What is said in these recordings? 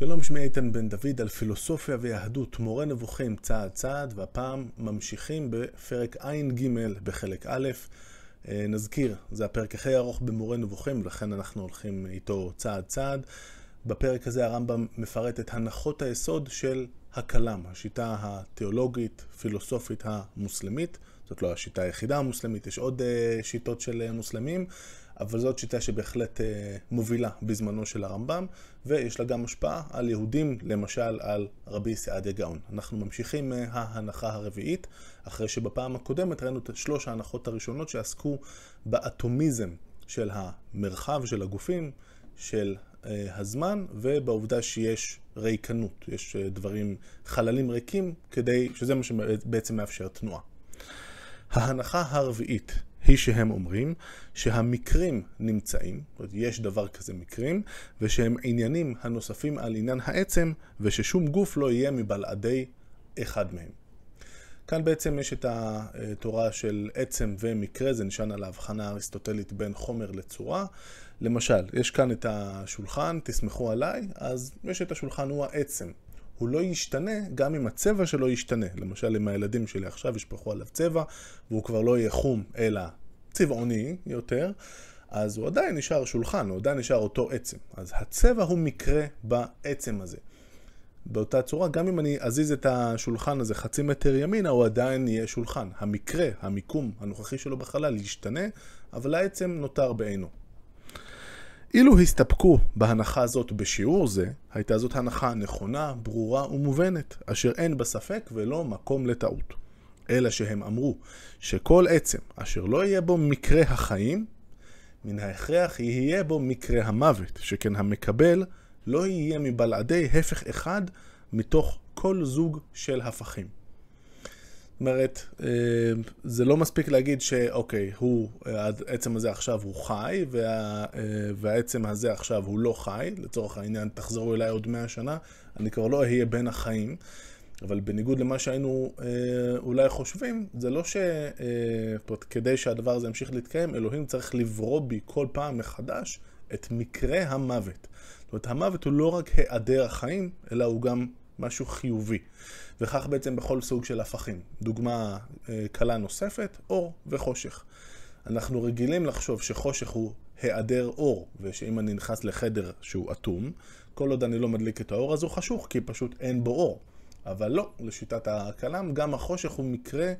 שלום, שמי איתן בן דוד על פילוסופיה ויהדות, מורה נבוכים צעד צעד, והפעם ממשיכים בפרק ע"ג בחלק א'. אה, נזכיר, זה הפרק הכי ארוך במורה נבוכים, ולכן אנחנו הולכים איתו צעד צעד. בפרק הזה הרמב"ם מפרט את הנחות היסוד של הכלם, השיטה התיאולוגית, פילוסופית המוסלמית. זאת לא השיטה היחידה המוסלמית, יש עוד uh, שיטות של uh, מוסלמים, אבל זאת שיטה שבהחלט uh, מובילה בזמנו של הרמב"ם, ויש לה גם השפעה על יהודים, למשל על רבי סעדיה גאון. אנחנו ממשיכים מההנחה הרביעית, אחרי שבפעם הקודמת ראינו את שלוש ההנחות הראשונות שעסקו באטומיזם של המרחב של הגופים, של uh, הזמן, ובעובדה שיש ריקנות, יש דברים, חללים ריקים, כדי, שזה מה שבעצם מאפשר תנועה. ההנחה הרביעית היא שהם אומרים שהמקרים נמצאים, זאת אומרת יש דבר כזה מקרים, ושהם עניינים הנוספים על עניין העצם, וששום גוף לא יהיה מבלעדי אחד מהם. כאן בעצם יש את התורה של עצם ומקרה, זה נשען על ההבחנה האריסטוטלית בין חומר לצורה. למשל, יש כאן את השולחן, תסמכו עליי, אז יש את השולחן, הוא העצם. הוא לא ישתנה גם אם הצבע שלו ישתנה. למשל, אם הילדים שלי עכשיו ישפכו עליו צבע, והוא כבר לא יהיה חום, אלא צבעוני יותר, אז הוא עדיין נשאר שולחן, הוא עדיין נשאר אותו עצם. אז הצבע הוא מקרה בעצם הזה. באותה צורה, גם אם אני אזיז את השולחן הזה חצי מטר ימינה, הוא עדיין יהיה שולחן. המקרה, המיקום הנוכחי שלו בחלל ישתנה, אבל העצם נותר בעינו. אילו הסתפקו בהנחה הזאת בשיעור זה, הייתה זאת הנחה נכונה, ברורה ומובנת, אשר אין בה ספק ולא מקום לטעות. אלא שהם אמרו שכל עצם אשר לא יהיה בו מקרה החיים, מן ההכרח יהיה בו מקרה המוות, שכן המקבל לא יהיה מבלעדי הפך אחד מתוך כל זוג של הפכים. אומרת, אה, זה לא מספיק להגיד שאוקיי, הוא, העצם הזה עכשיו הוא חי, וה, אה, והעצם הזה עכשיו הוא לא חי, לצורך העניין, תחזרו אליי עוד מאה שנה, אני כבר לא אהיה בין החיים. אבל בניגוד למה שהיינו אה, אולי חושבים, זה לא שכדי שהדבר הזה ימשיך להתקיים, אלוהים צריך לברוא בי כל פעם מחדש את מקרה המוות. זאת אומרת, המוות הוא לא רק היעדר החיים, אלא הוא גם משהו חיובי. וכך בעצם בכל סוג של הפכים. דוגמה אה, קלה נוספת, אור וחושך. אנחנו רגילים לחשוב שחושך הוא היעדר אור, ושאם אני נכנס לחדר שהוא אטום, כל עוד אני לא מדליק את האור אז הוא חשוך, כי פשוט אין בו אור. אבל לא, לשיטת הכלם, גם החושך הוא מקרה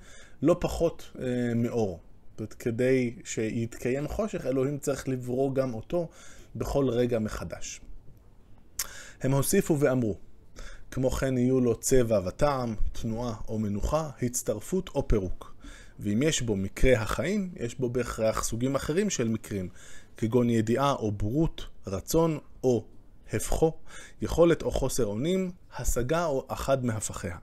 לא פחות אה, מאור. זאת אומרת, כדי שיתקיים חושך, אלוהים צריך לברוא גם אותו בכל רגע מחדש. הם הוסיפו ואמרו, כמו כן יהיו לו צבע וטעם, תנועה או מנוחה, הצטרפות או פירוק. ואם יש בו מקרה החיים, יש בו בהכרח סוגים אחרים של מקרים, כגון ידיעה או בורות, רצון או הפכו, יכולת או חוסר אונים, השגה או אחד מהפכיה.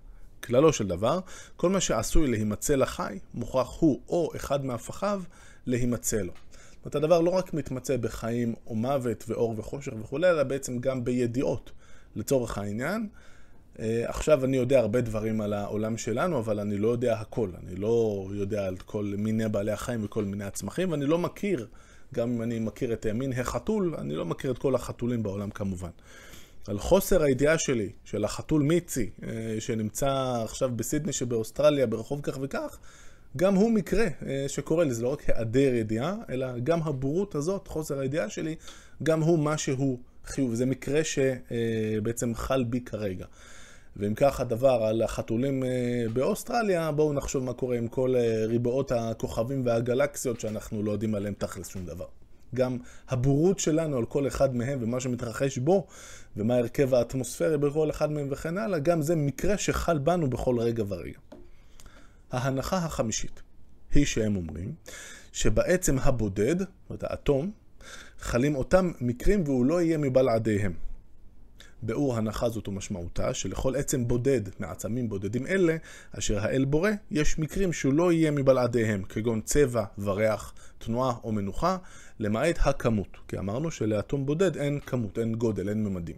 כללו של דבר, כל מה שעשוי להימצא לחי, מוכרח הוא או אחד מהפכיו להימצא לו. זאת אומרת, הדבר לא רק מתמצא בחיים או מוות ואור וחושך וכולי, אלא בעצם גם בידיעות. לצורך העניין, אה, עכשיו אני יודע הרבה דברים על העולם שלנו, אבל אני לא יודע הכל. אני לא יודע על כל מיני בעלי החיים וכל מיני הצמחים, ואני לא מכיר, גם אם אני מכיר את מין החתול, אני לא מכיר את כל החתולים בעולם כמובן. על חוסר הידיעה שלי, של החתול מיצי, אה, שנמצא עכשיו בסידני שבאוסטרליה, ברחוב כך וכך, גם הוא מקרה אה, שקורה לי, זה לא רק היעדר ידיעה, אלא גם הבורות הזאת, חוסר הידיעה שלי, גם הוא משהו חיוב. זה מקרה שבעצם חל בי כרגע. ואם כך הדבר על החתולים אה, באוסטרליה, בואו נחשוב מה קורה עם כל אה, ריבעות הכוכבים והגלקסיות שאנחנו לא יודעים עליהם תכלס שום דבר. גם הבורות שלנו על כל אחד מהם ומה שמתרחש בו, ומה ההרכב האטמוספרי בכל אחד מהם וכן הלאה, גם זה מקרה שחל בנו בכל רגע ורגע. ההנחה החמישית היא שהם אומרים שבעצם הבודד, זאת אומרת האטום, חלים אותם מקרים והוא לא יהיה מבלעדיהם. באור הנחה זאת ומשמעותה שלכל עצם בודד מעצמים בודדים אלה, אשר האל בורא, יש מקרים שהוא לא יהיה מבלעדיהם, כגון צבע וריח, תנועה או מנוחה, למעט הכמות. כי אמרנו שלאטום בודד אין כמות, אין גודל, אין ממדים.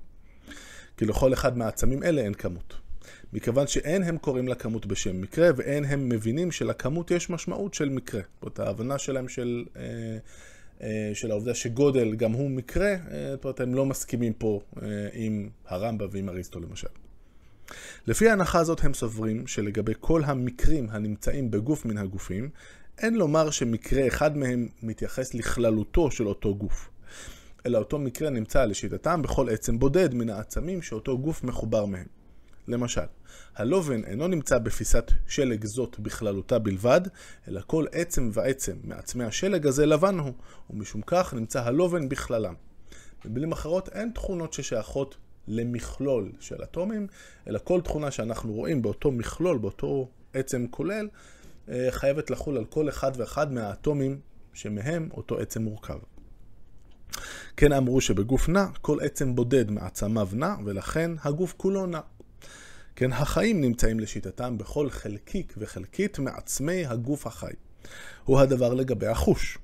כי לכל אחד מהעצמים אלה אין כמות. מכיוון שאין הם קוראים לכמות בשם מקרה, ואין הם מבינים שלכמות יש משמעות של מקרה. זאת ההבנה שלהם של... אה, של העובדה שגודל גם הוא מקרה, זאת אומרת, הם לא מסכימים פה עם הרמב"ם ועם אריסטו למשל. לפי ההנחה הזאת הם סוברים שלגבי כל המקרים הנמצאים בגוף מן הגופים, אין לומר שמקרה אחד מהם מתייחס לכללותו של אותו גוף. אלא אותו מקרה נמצא לשיטתם בכל עצם בודד מן העצמים שאותו גוף מחובר מהם. למשל, הלובן אינו נמצא בפיסת שלג זאת בכללותה בלבד, אלא כל עצם ועצם מעצמי השלג הזה לבן הוא, ומשום כך נמצא הלובן בכללם. במילים אחרות, אין תכונות ששייכות למכלול של אטומים, אלא כל תכונה שאנחנו רואים באותו מכלול, באותו עצם כולל, אה, חייבת לחול על כל אחד ואחד מהאטומים שמהם אותו עצם מורכב. כן אמרו שבגוף נע, כל עצם בודד מעצמיו נע, ולכן הגוף כולו נע. כן, החיים נמצאים לשיטתם בכל חלקיק וחלקית מעצמי הגוף החי. הוא הדבר לגבי החוש.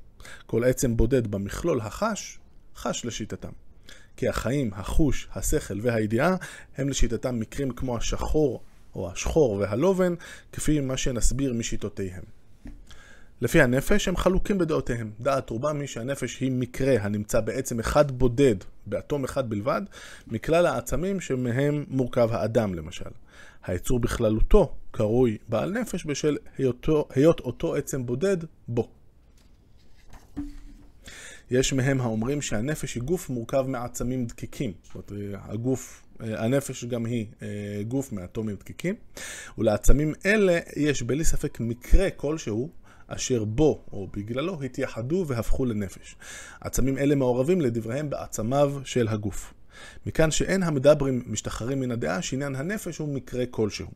כל עצם בודד במכלול החש, חש לשיטתם. כי החיים, החוש, השכל והידיעה הם לשיטתם מקרים כמו השחור או השחור והלובן, כפי מה שנסביר משיטותיהם. לפי הנפש הם חלוקים בדעותיהם. דעת רובם היא שהנפש היא מקרה הנמצא בעצם אחד בודד, באטום אחד בלבד, מכלל העצמים שמהם מורכב האדם למשל. היצור בכללותו קרוי בעל נפש בשל היותו, היות אותו עצם בודד בו. יש מהם האומרים שהנפש היא גוף מורכב מעצמים דקיקים. זאת אומרת, הגוף, הנפש גם היא אה, גוף מאטומים דקיקים, ולעצמים אלה יש בלי ספק מקרה כלשהו אשר בו או בגללו התייחדו והפכו לנפש. עצמים אלה מעורבים לדבריהם בעצמיו של הגוף. מכאן שאין המדברים משתחררים מן הדעה שעניין הנפש הוא מקרה כלשהו.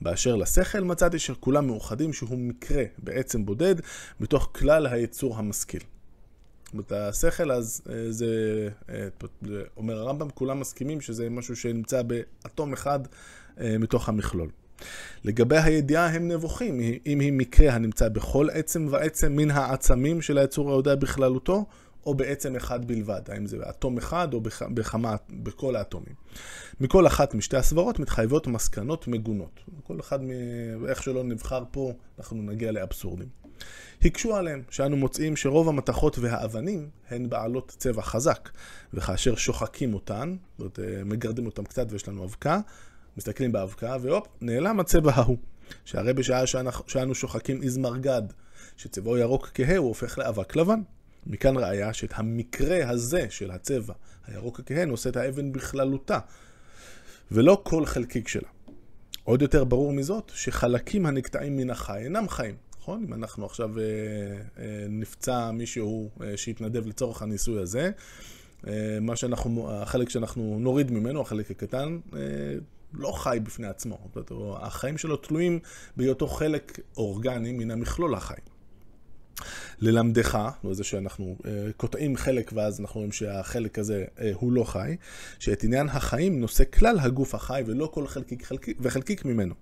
באשר לשכל מצאתי שכולם מאוחדים שהוא מקרה בעצם בודד מתוך כלל היצור המשכיל. זאת השכל אז אה, זה, אה, אומר הרמב"ם, כולם מסכימים שזה משהו שנמצא באטום אחד אה, מתוך המכלול. לגבי הידיעה הם נבוכים, אם היא מקרה הנמצא בכל עצם ועצם מן העצמים של היצור היודע בכללותו, או בעצם אחד בלבד, האם זה באטום אחד או בכמה, בכל האטומים. מכל אחת משתי הסברות מתחייבות מסקנות מגונות. כל אחד, איך שלא נבחר פה, אנחנו נגיע לאבסורדים. הקשו עליהם, שאנו מוצאים שרוב המתכות והאבנים הן בעלות צבע חזק, וכאשר שוחקים אותן, זאת אומרת, מגרדים אותן קצת ויש לנו אבקה, מסתכלים באבקה, והופ, נעלם הצבע ההוא. שהרי בשעה שאנו שוחקים איזמרגד, שצבעו ירוק כהה, הוא הופך לאבק לבן. מכאן ראיה שאת המקרה הזה של הצבע הירוק הכהה נושא את האבן בכללותה, ולא כל חלקיק שלה. עוד יותר ברור מזאת, שחלקים הנקטעים מן החי אינם חיים. נכון? אם אנחנו עכשיו אה, אה, נפצע מישהו אה, שהתנדב לצורך הניסוי הזה, אה, מה שאנחנו, החלק שאנחנו נוריד ממנו, החלק הקטן, אה, לא חי בפני עצמו. החיים שלו תלויים בהיותו חלק אורגני מן המכלול החי. ללמדך, זה שאנחנו uh, קוטעים חלק ואז אנחנו רואים שהחלק הזה uh, הוא לא חי, שאת עניין החיים נושא כלל הגוף החי ולא כל חלקיק, חלקיק וחלקיק ממנו.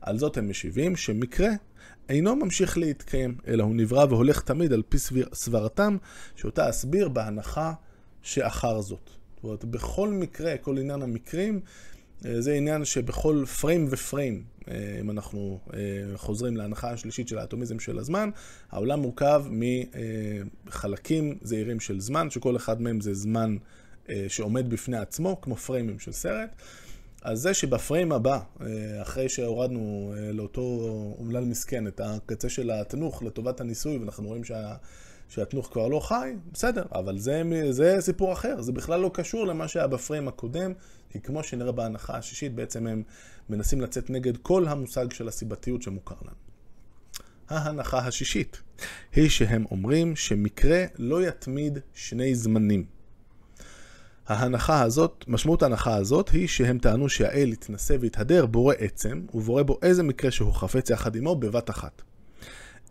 על זאת הם משיבים שמקרה אינו ממשיך להתקיים, אלא הוא נברא והולך תמיד על פי סברתם, שאותה אסביר בהנחה שאחר זאת. זאת אומרת, בכל מקרה, כל עניין המקרים, זה עניין שבכל פריים ופריים, אה, אם אנחנו אה, חוזרים להנחה השלישית של האטומיזם של הזמן, העולם מורכב מחלקים זעירים של זמן, שכל אחד מהם זה זמן שעומד בפני עצמו, כמו פריימים של סרט. אז זה שבפריים הבא, אחרי שהורדנו לאותו אומלל מסכן את הקצה של התנוך לטובת הניסוי, ואנחנו רואים שה... שהתנוך כבר לא חי, בסדר, אבל זה, זה סיפור אחר, זה בכלל לא קשור למה שהיה בפריים הקודם, כי כמו שנראה בהנחה השישית, בעצם הם מנסים לצאת נגד כל המושג של הסיבתיות שמוכר לנו. ההנחה השישית היא שהם אומרים שמקרה לא יתמיד שני זמנים. ההנחה הזאת, משמעות ההנחה הזאת היא שהם טענו שהאל יתנסה ויתהדר בורא עצם, ובורא בו איזה מקרה שהוא חפץ יחד עמו בבת אחת.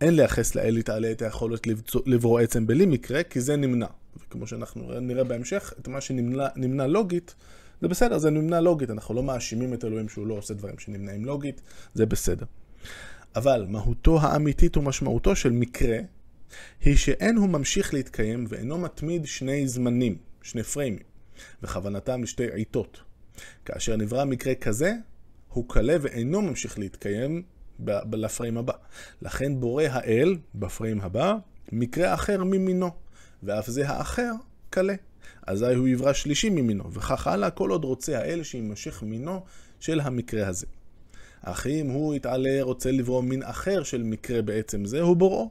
אין לייחס לאל יתעלה את היכולת לברוא עצם בלי מקרה, כי זה נמנע. וכמו שאנחנו נראה בהמשך, את מה שנמנע לוגית, זה בסדר, זה נמנע לוגית, אנחנו לא מאשימים את אלוהים שהוא לא עושה דברים שנמנעים לוגית, זה בסדר. אבל מהותו האמיתית ומשמעותו של מקרה, היא שאין הוא ממשיך להתקיים ואינו מתמיד שני זמנים, שני פריימים, וכוונתם לשתי עיתות. כאשר נברא מקרה כזה, הוא קלה ואינו ממשיך להתקיים לפריים הבא. לכן בורא האל, בפריים הבא, מקרה אחר ממינו, ואף זה האחר קלה. אזי הוא יברא שלישי ממינו, וכך הלאה כל עוד רוצה האל שיימשך מינו של המקרה הזה. אך אם הוא יתעלה, רוצה לברוא מין אחר של מקרה בעצם זה, הוא בוראו.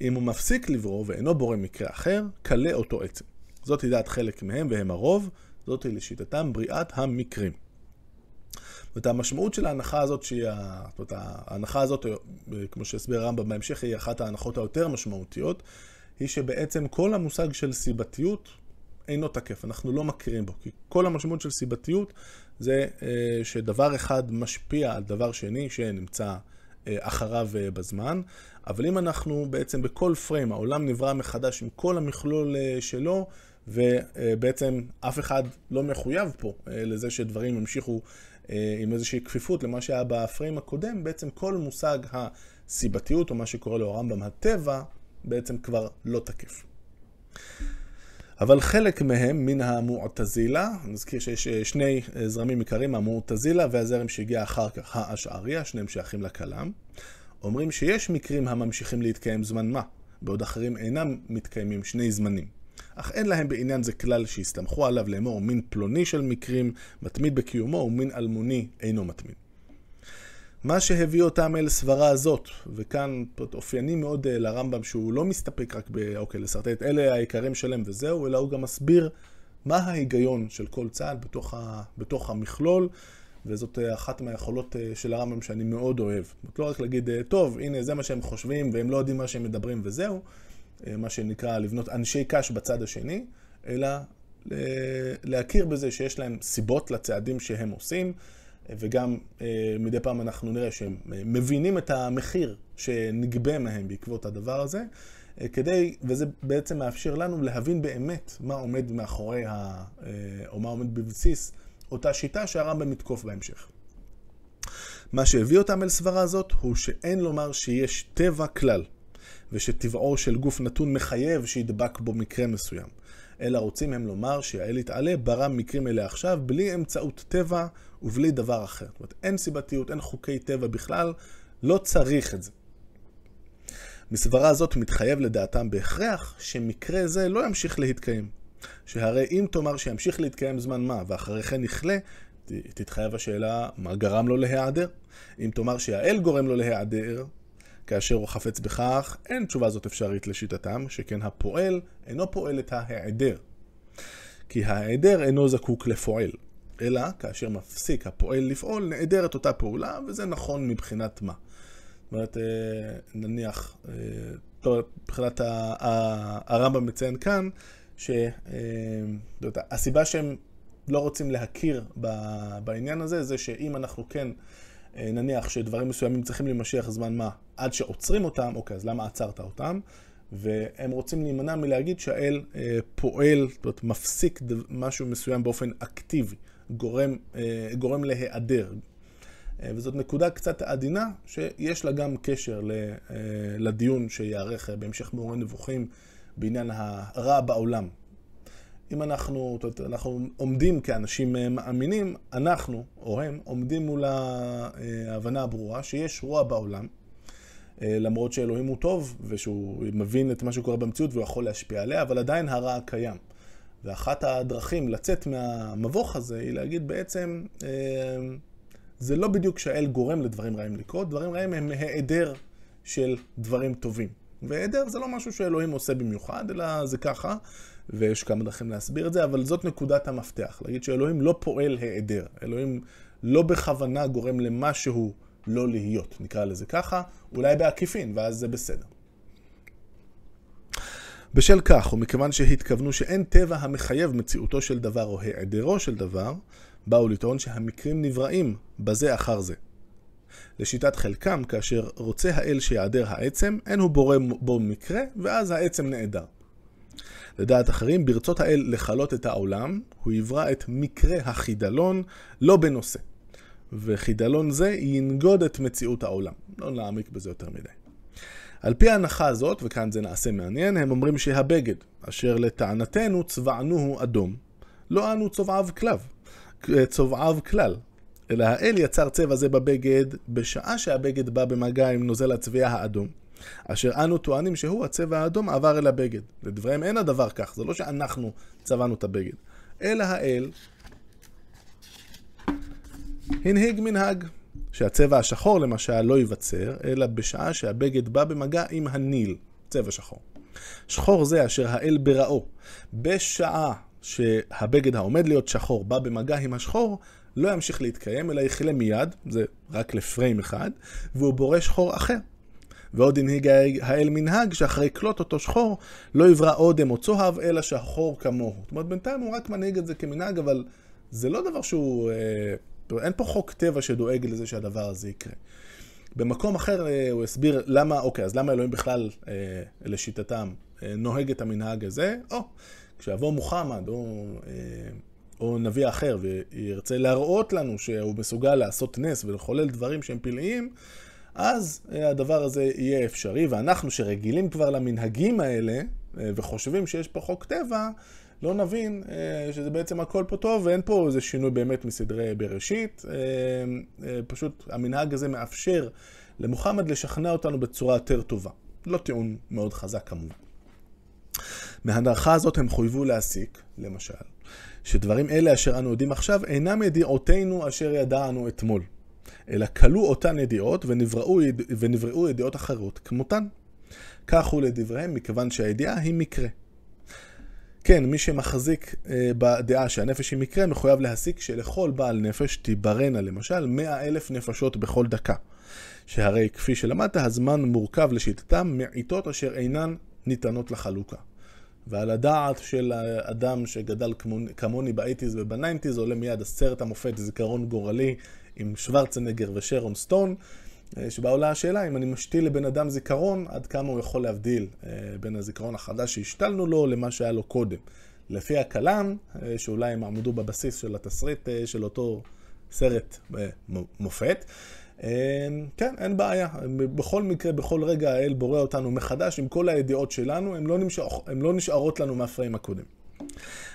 אם הוא מפסיק לברוא ואינו בורא מקרה אחר, קלה אותו עצם. זאת דעת חלק מהם והם הרוב, זאת לשיטתם בריאת המקרים. זאת המשמעות של ההנחה הזאת, שהיא, זאת אומרת, ההנחה הזאת, כמו שהסביר הרמב"ם בהמשך, היא אחת ההנחות היותר משמעותיות, היא שבעצם כל המושג של סיבתיות אינו תקף, אנחנו לא מכירים בו, כי כל המשמעות של סיבתיות זה אה, שדבר אחד משפיע על דבר שני שנמצא אה, אחריו אה, בזמן, אבל אם אנחנו בעצם בכל פריים, העולם נברא מחדש עם כל המכלול שלו, ובעצם אף אחד לא מחויב פה לזה שדברים ימשיכו עם איזושהי כפיפות למה שהיה בפריים הקודם, בעצם כל מושג הסיבתיות, או מה שקורא לו הרמב"ם הטבע, בעצם כבר לא תקף. אבל חלק מהם מן המועטזילה, נזכיר שיש אה, שני אה, זרמים עיקריים, המועטזילה והזרם שהגיע אחר כך, האשעריה, שניהם שייכים לכלם, אומרים שיש מקרים הממשיכים להתקיים זמן מה, בעוד אחרים אינם מתקיימים שני זמנים. אך אין להם בעניין זה כלל שהסתמכו עליו לאמור מין פלוני של מקרים מתמיד בקיומו ומין אלמוני אינו מתמיד. מה שהביא אותם אל סברה הזאת, וכאן אופייני מאוד אה, לרמב"ם שהוא לא מסתפק רק ב... אוקיי, לשרטט אלה העיקרים שלהם וזהו, אלא הוא גם מסביר מה ההיגיון של כל צעד בתוך, ה... בתוך המכלול, וזאת אה, אחת מהיכולות אה, של הרמב"ם שאני מאוד אוהב. לא רק להגיד, טוב, הנה זה מה שהם חושבים והם לא יודעים מה שהם מדברים וזהו, מה שנקרא לבנות אנשי קש בצד השני, אלא להכיר בזה שיש להם סיבות לצעדים שהם עושים. וגם אה, מדי פעם אנחנו נראה שהם אה, מבינים את המחיר שנגבה מהם בעקבות הדבר הזה, אה, כדי, וזה בעצם מאפשר לנו להבין באמת מה עומד מאחורי, ה, או מה עומד בבסיס אותה שיטה שהרמב"ם יתקוף בהמשך. מה שהביא אותם אל סברה הזאת הוא שאין לומר שיש טבע כלל, ושטבעו של גוף נתון מחייב שידבק בו מקרה מסוים. אלא רוצים הם לומר שהאל יתעלה ברא מקרים אלה עכשיו בלי אמצעות טבע ובלי דבר אחר. זאת אומרת, אין סיבתיות, אין חוקי טבע בכלל, לא צריך את זה. מסברה הזאת מתחייב לדעתם בהכרח שמקרה זה לא ימשיך להתקיים. שהרי אם תאמר שימשיך להתקיים זמן מה ואחרי כן יכלה, תתחייב השאלה מה גרם לו להיעדר. אם תאמר שהאל גורם לו להיעדר, כאשר הוא חפץ בכך, אין תשובה זאת אפשרית לשיטתם, שכן הפועל אינו פועל את ההיעדר. כי ההיעדר אינו זקוק לפועל, אלא כאשר מפסיק הפועל לפעול, נעדרת אותה פעולה, וזה נכון מבחינת מה. זאת אומרת, אה, נניח, אה, מבחינת הרמב"ם מציין כאן, שהסיבה אה, שהם לא רוצים להכיר בעניין הזה, זה שאם אנחנו כן נניח שדברים מסוימים צריכים להימשך זמן מה עד שעוצרים אותם, אוקיי, אז למה עצרת אותם? והם רוצים להימנע מלהגיד שהאל אה, פועל, זאת אומרת, מפסיק משהו מסוים באופן אקטיבי, גורם, אה, גורם להיעדר. אה, וזאת נקודה קצת עדינה, שיש לה גם קשר ל, אה, לדיון שיערך בהמשך מאורי נבוכים בעניין הרע בעולם. אם אנחנו, אנחנו עומדים כאנשים אה, מאמינים, אנחנו, או הם, עומדים מול ההבנה הברורה שיש רוע בעולם, אה, למרות שאלוהים הוא טוב, ושהוא מבין את מה שקורה במציאות והוא יכול להשפיע עליה, אבל עדיין הרע קיים. ואחת הדרכים לצאת מהמבוך הזה היא להגיד בעצם, אה, זה לא בדיוק שהאל גורם לדברים רעים לקרות, דברים רעים הם היעדר של דברים טובים. והיעדר זה לא משהו שאלוהים עושה במיוחד, אלא זה ככה. ויש כמה דרכים להסביר את זה, אבל זאת נקודת המפתח. להגיד שאלוהים לא פועל היעדר. אלוהים לא בכוונה גורם למשהו לא להיות, נקרא לזה ככה, אולי בעקיפין, ואז זה בסדר. בשל כך, ומכיוון שהתכוונו שאין טבע המחייב מציאותו של דבר או היעדרו של דבר, באו לטעון שהמקרים נבראים בזה אחר זה. לשיטת חלקם, כאשר רוצה האל שיעדר העצם, אין הוא בורא בו מקרה, ואז העצם נעדר. לדעת אחרים, ברצות האל לכלות את העולם, הוא יברא את מקרה החידלון לא בנושא. וחידלון זה ינגוד את מציאות העולם. לא נעמיק בזה יותר מדי. על פי ההנחה הזאת, וכאן זה נעשה מעניין, הם אומרים שהבגד, אשר לטענתנו צבענוהו אדום, לא אנו צובעיו כלב, צובעיו כלל, אלא האל יצר צבע זה בבגד בשעה שהבגד בא במגע עם נוזל הצביעה האדום, אשר אנו טוענים שהוא הצבע האדום עבר אל הבגד. לדבריהם אין הדבר כך, זה לא שאנחנו צבענו את הבגד, אלא האל הנהיג מנהג, שהצבע השחור למשל לא ייווצר, אלא בשעה שהבגד בא במגע עם הניל, צבע שחור. שחור זה אשר האל בראו. בשעה שהבגד העומד להיות שחור בא במגע עם השחור, לא ימשיך להתקיים, אלא יכלה מיד, זה רק לפריים אחד, והוא בורא שחור אחר. ועוד הנהיג האל מנהג שאחרי כלות אותו שחור לא יברא אודם או צוהב אלא שחור כמוהו. זאת אומרת בינתיים הוא רק מנהיג את זה כמנהג אבל זה לא דבר שהוא, אה, אין פה חוק טבע שדואג לזה שהדבר הזה יקרה. במקום אחר אה, הוא הסביר למה, אוקיי, אז למה אלוהים בכלל, אה, לשיטתם, אה, נוהג את המנהג הזה? או, כשיבוא מוחמד או, אה, או נביא אחר וירצה להראות לנו שהוא מסוגל לעשות נס ולחולל דברים שהם פלאיים, אז אה, הדבר הזה יהיה אפשרי, ואנחנו שרגילים כבר למנהגים האלה אה, וחושבים שיש פה חוק טבע, לא נבין אה, שזה בעצם הכל פה טוב ואין פה איזה שינוי באמת מסדרי בראשית. פשוט המנהג הזה מאפשר למוחמד לשכנע אותנו בצורה יותר טובה. לא טיעון מאוד חזק כמובן. מהדרכה הזאת הם חויבו להסיק, למשל, שדברים אלה אשר אנו יודעים עכשיו אינם ידיעותינו אשר ידענו אתמול. אלא כלו אותן ידיעות ונבראו, יד... ונבראו ידיעות אחרות כמותן. כך הוא לדבריהם, מכיוון שהידיעה היא מקרה. כן, מי שמחזיק אה, בדעה שהנפש היא מקרה, מחויב להסיק שלכל בעל נפש תיברנה למשל מאה אלף נפשות בכל דקה. שהרי כפי שלמדת, הזמן מורכב לשיטתם מעיתות אשר אינן ניתנות לחלוקה. ועל הדעת של אדם שגדל כמוני באייטיז ובניינטיז עולה מיד הסרט המופת זיכרון גורלי עם שוורצנגר ושרון סטון, אה, שבה עולה השאלה אם אני משתיל לבן אדם זיכרון, עד כמה הוא יכול להבדיל אה, בין הזיכרון החדש שהשתלנו לו למה שהיה לו קודם. לפי הכלאם, אה, שאולי הם עמדו בבסיס של התסריט של אותו סרט מופת, כן, אין בעיה. בכל מקרה, בכל רגע האל בורא אותנו מחדש עם כל הידיעות שלנו, הנה לא, נשאר, לא נשארות לנו מהפריים הקודם.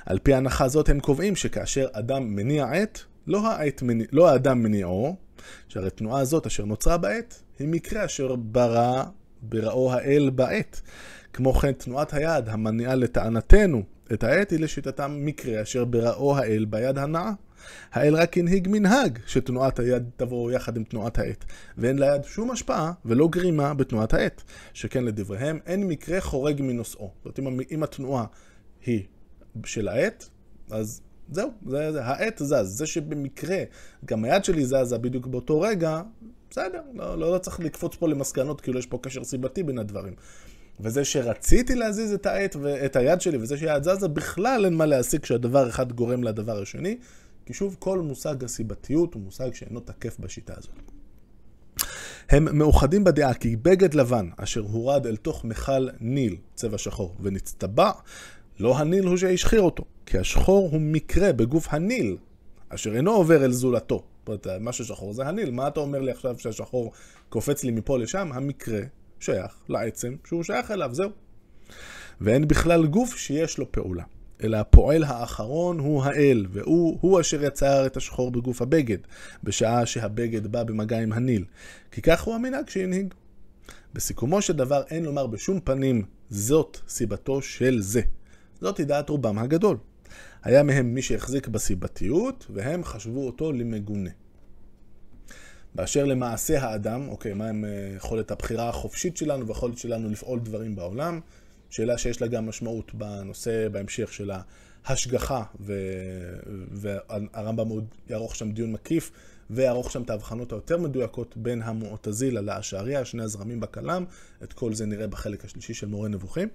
על פי ההנחה הזאת הם קובעים שכאשר אדם מניע עט, לא, העט, לא האדם מניעו, שהרי תנועה הזאת אשר נוצרה בעט, היא מקרה אשר ברא בראו האל בעט. כמו כן, תנועת היד המניעה לטענתנו את העט היא לשיטתם מקרה אשר בראו האל ביד הנעה. האל רק הנהיג מנהג שתנועת היד תבוא יחד עם תנועת העט, ואין ליד שום השפעה ולא גרימה בתנועת העט, שכן לדבריהם אין מקרה חורג מנושאו. זאת אומרת, אם התנועה היא של העט, אז זהו, זה, זה, העט זז. זה שבמקרה גם היד שלי זזה בדיוק באותו רגע, בסדר, לא, לא, לא צריך לקפוץ פה למסקנות, כאילו יש פה קשר סיבתי בין הדברים. וזה שרציתי להזיז את העט ואת היד שלי, וזה שהיד זזה, בכלל אין מה להסיק שהדבר אחד גורם לדבר השני, כי שוב, כל מושג הסיבתיות הוא מושג שאינו תקף בשיטה הזאת. הם מאוחדים בדעה כי בגד לבן אשר הורד אל תוך מכל ניל, צבע שחור, ונצטבע, לא הניל הוא שהשחיר אותו, כי השחור הוא מקרה בגוף הניל, אשר אינו עובר אל זולתו. זאת אומרת, מה ששחור זה הניל. מה אתה אומר לי עכשיו שהשחור קופץ לי מפה לשם? המקרה שייך לעצם שהוא שייך אליו, זהו. ואין בכלל גוף שיש לו פעולה. אלא הפועל האחרון הוא האל, והוא הוא אשר יצר את השחור בגוף הבגד, בשעה שהבגד בא במגע עם הניל. כי כך הוא המנהג שהנהיג. בסיכומו של דבר אין לומר בשום פנים זאת סיבתו של זה. זאת דעת רובם הגדול. היה מהם מי שהחזיק בסיבתיות, והם חשבו אותו למגונה. באשר למעשה האדם, אוקיי, מה עם אה, יכולת הבחירה החופשית שלנו ויכולת שלנו לפעול דברים בעולם? שאלה שיש לה גם משמעות בנושא, בהמשך של ההשגחה, ו... והרמב"ם עוד יערוך שם דיון מקיף, ויערוך שם את ההבחנות היותר מדויקות בין המועטזילה לאשעריה, שני הזרמים בכלם, את כל זה נראה בחלק השלישי של מורה נבוכים.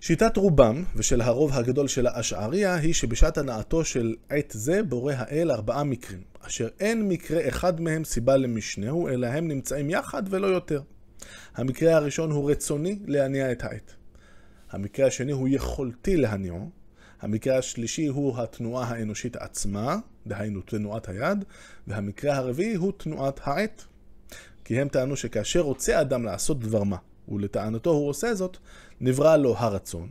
שיטת רובם, ושל הרוב הגדול של האשעריה, היא שבשעת הנעתו של עת זה בורא האל ארבעה מקרים, אשר אין מקרה אחד מהם סיבה למשנהו, אלא הם נמצאים יחד ולא יותר. המקרה הראשון הוא רצוני להניע את העט. המקרה השני הוא יכולתי להניעו. המקרה השלישי הוא התנועה האנושית עצמה, דהיינו תנועת היד, והמקרה הרביעי הוא תנועת העט. כי הם טענו שכאשר רוצה אדם לעשות דבר מה, ולטענתו הוא עושה זאת, נברא לו הרצון,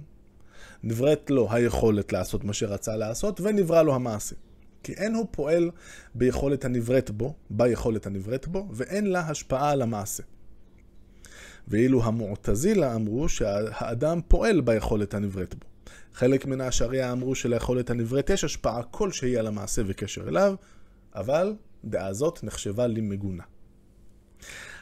נבראת לו היכולת לעשות מה שרצה לעשות, ונברא לו המעשה. כי אין הוא פועל ביכולת הנבראת בו, ביכולת הנבראת בו, ואין לה השפעה על המעשה. ואילו המועתזילה אמרו שהאדם פועל ביכולת הנבראת בו. חלק מן השריעה אמרו שליכולת הנבראת יש השפעה כלשהי על המעשה וקשר אליו, אבל דעה זאת נחשבה למגונה.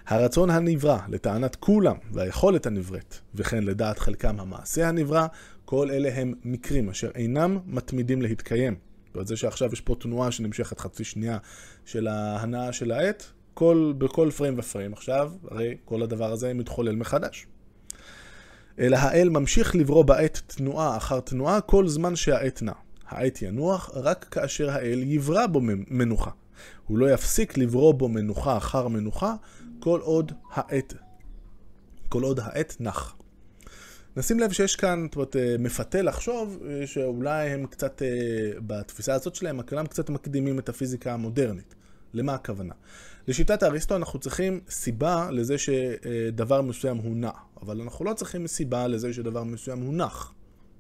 הרצון הנברא, לטענת כולם, והיכולת הנבראת, וכן לדעת חלקם המעשה הנברא, כל אלה הם מקרים אשר אינם מתמידים להתקיים. ועל זה שעכשיו יש פה תנועה שנמשכת חצי שנייה של ההנאה של העט, כל, בכל פריים ופריים עכשיו, הרי כל הדבר הזה מתחולל מחדש. אלא האל ממשיך לברוא בעת תנועה אחר תנועה כל זמן שהעת נע. העט ינוח רק כאשר האל יברא בו מנוחה. הוא לא יפסיק לברוא בו מנוחה אחר מנוחה כל עוד העט, כל עוד העט נח. נשים לב שיש כאן, זאת אומרת, אה, מפתה לחשוב אה, שאולי הם קצת, אה, בתפיסה הזאת שלהם, הכלם קצת מקדימים את הפיזיקה המודרנית. למה הכוונה? לשיטת אריסטו אנחנו צריכים סיבה לזה שדבר מסוים הוא נע, אבל אנחנו לא צריכים סיבה לזה שדבר מסוים הוא נח,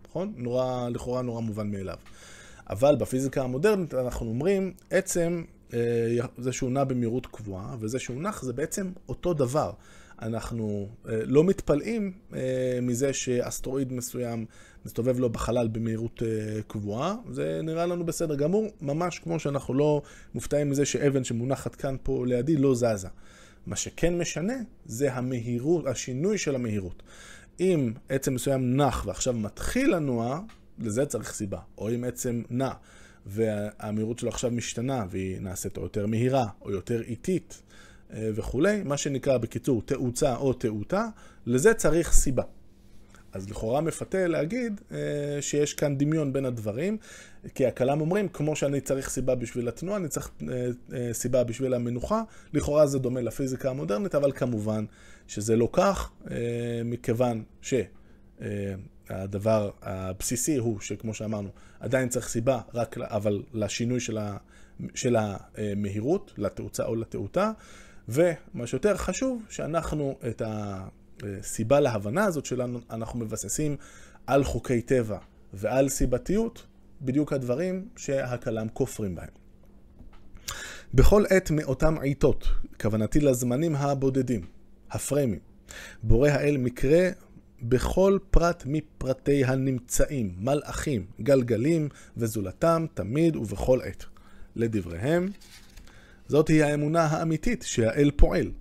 נכון? נורא, לכאורה נורא מובן מאליו. אבל בפיזיקה המודרנית אנחנו אומרים, עצם זה שהוא נע במהירות קבועה, וזה שהוא נח זה בעצם אותו דבר. אנחנו אה, לא מתפלאים אה, מזה שאסטרואיד מסוים מסתובב לו בחלל במהירות אה, קבועה, זה נראה לנו בסדר גמור, ממש כמו שאנחנו לא מופתעים מזה שאבן שמונחת כאן פה לידי לא זזה. מה שכן משנה זה המהירות, השינוי של המהירות. אם עצם מסוים נח ועכשיו מתחיל לנוע, לזה צריך סיבה. או אם עצם נע והמהירות שלו עכשיו משתנה והיא נעשית או יותר מהירה או יותר איטית, אה, וכולי, מה שנקרא בקיצור תאוצה או תאותה, לזה צריך סיבה. אז לכאורה מפתה להגיד אה, שיש כאן דמיון בין הדברים, כי הכלם אומרים, כמו שאני צריך סיבה בשביל התנועה, אני צריך אה, אה, סיבה בשביל המנוחה, לכאורה זה דומה לפיזיקה המודרנית, אבל כמובן שזה לא כך, מכיוון שהדבר אה, הבסיסי הוא שכמו שאמרנו, עדיין צריך סיבה, רק, אבל לשינוי של, ה, של המהירות, לתאוצה או לתאותה. ומה שיותר חשוב, שאנחנו את הסיבה להבנה הזאת שלנו, אנחנו מבססים על חוקי טבע ועל סיבתיות, בדיוק הדברים שהכלם כופרים בהם. בכל עת מאותם עיתות, כוונתי לזמנים הבודדים, הפריימים, בורא האל מקרה בכל פרט מפרטי הנמצאים, מלאכים, גלגלים וזולתם, תמיד ובכל עת. לדבריהם, זאת היא האמונה האמיתית שהאל פועל.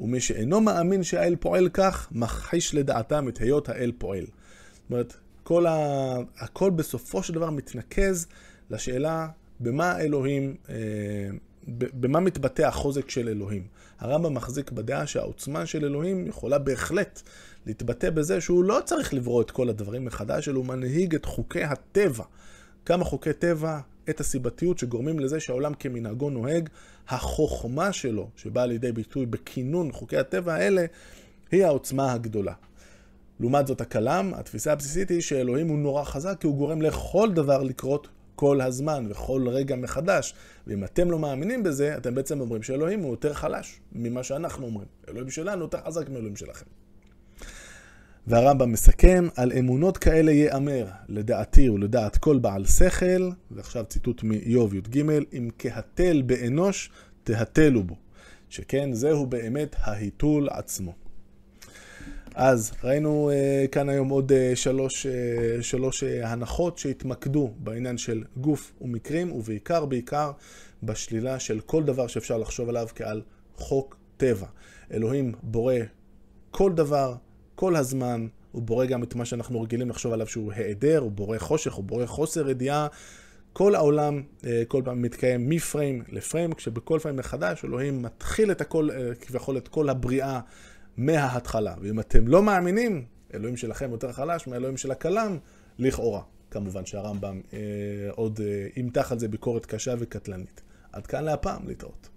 ומי שאינו מאמין שהאל פועל כך, מכחיש לדעתם את היות האל פועל. זאת אומרת, כל ה... הכל בסופו של דבר מתנקז לשאלה במה אלוהים, אה, במה מתבטא החוזק של אלוהים. הרמב"ם מחזיק בדעה שהעוצמה של אלוהים יכולה בהחלט להתבטא בזה שהוא לא צריך לברוא את כל הדברים מחדש, אלא הוא מנהיג את חוקי הטבע. כמה חוקי טבע, את הסיבתיות שגורמים לזה שהעולם כמנהגו נוהג, החוכמה שלו, שבאה לידי ביטוי בכינון חוקי הטבע האלה, היא העוצמה הגדולה. לעומת זאת הכלם, התפיסה הבסיסית היא שאלוהים הוא נורא חזק כי הוא גורם לכל דבר לקרות כל הזמן וכל רגע מחדש. ואם אתם לא מאמינים בזה, אתם בעצם אומרים שאלוהים הוא יותר חלש ממה שאנחנו אומרים. אלוהים שלנו יותר חזק מאלוהים שלכם. והרמב"ם מסכם, על אמונות כאלה ייאמר, לדעתי ולדעת כל בעל שכל, ועכשיו ציטוט מאיוב י"ג, אם כהתל באנוש, תהתלו בו. שכן, זהו באמת ההיתול עצמו. אז ראינו uh, כאן היום עוד uh, שלוש, uh, שלוש uh, הנחות שהתמקדו בעניין של גוף ומקרים, ובעיקר, בעיקר, בשלילה של כל דבר שאפשר לחשוב עליו כעל חוק טבע. אלוהים בורא כל דבר, כל הזמן, הוא בורא גם את מה שאנחנו רגילים לחשוב עליו שהוא היעדר, הוא בורא חושך, הוא בורא חוסר ידיעה. כל העולם אה, כל פעם מתקיים מפריים לפריים, כשבכל פריים מחדש אלוהים מתחיל את הכל, אה, כביכול את כל הבריאה מההתחלה. ואם אתם לא מאמינים, אלוהים שלכם יותר חלש מהאלוהים של הכלם, לכאורה. כמובן שהרמב"ם אה, עוד ימתח על זה ביקורת קשה וקטלנית. עד כאן להפעם, להתראות.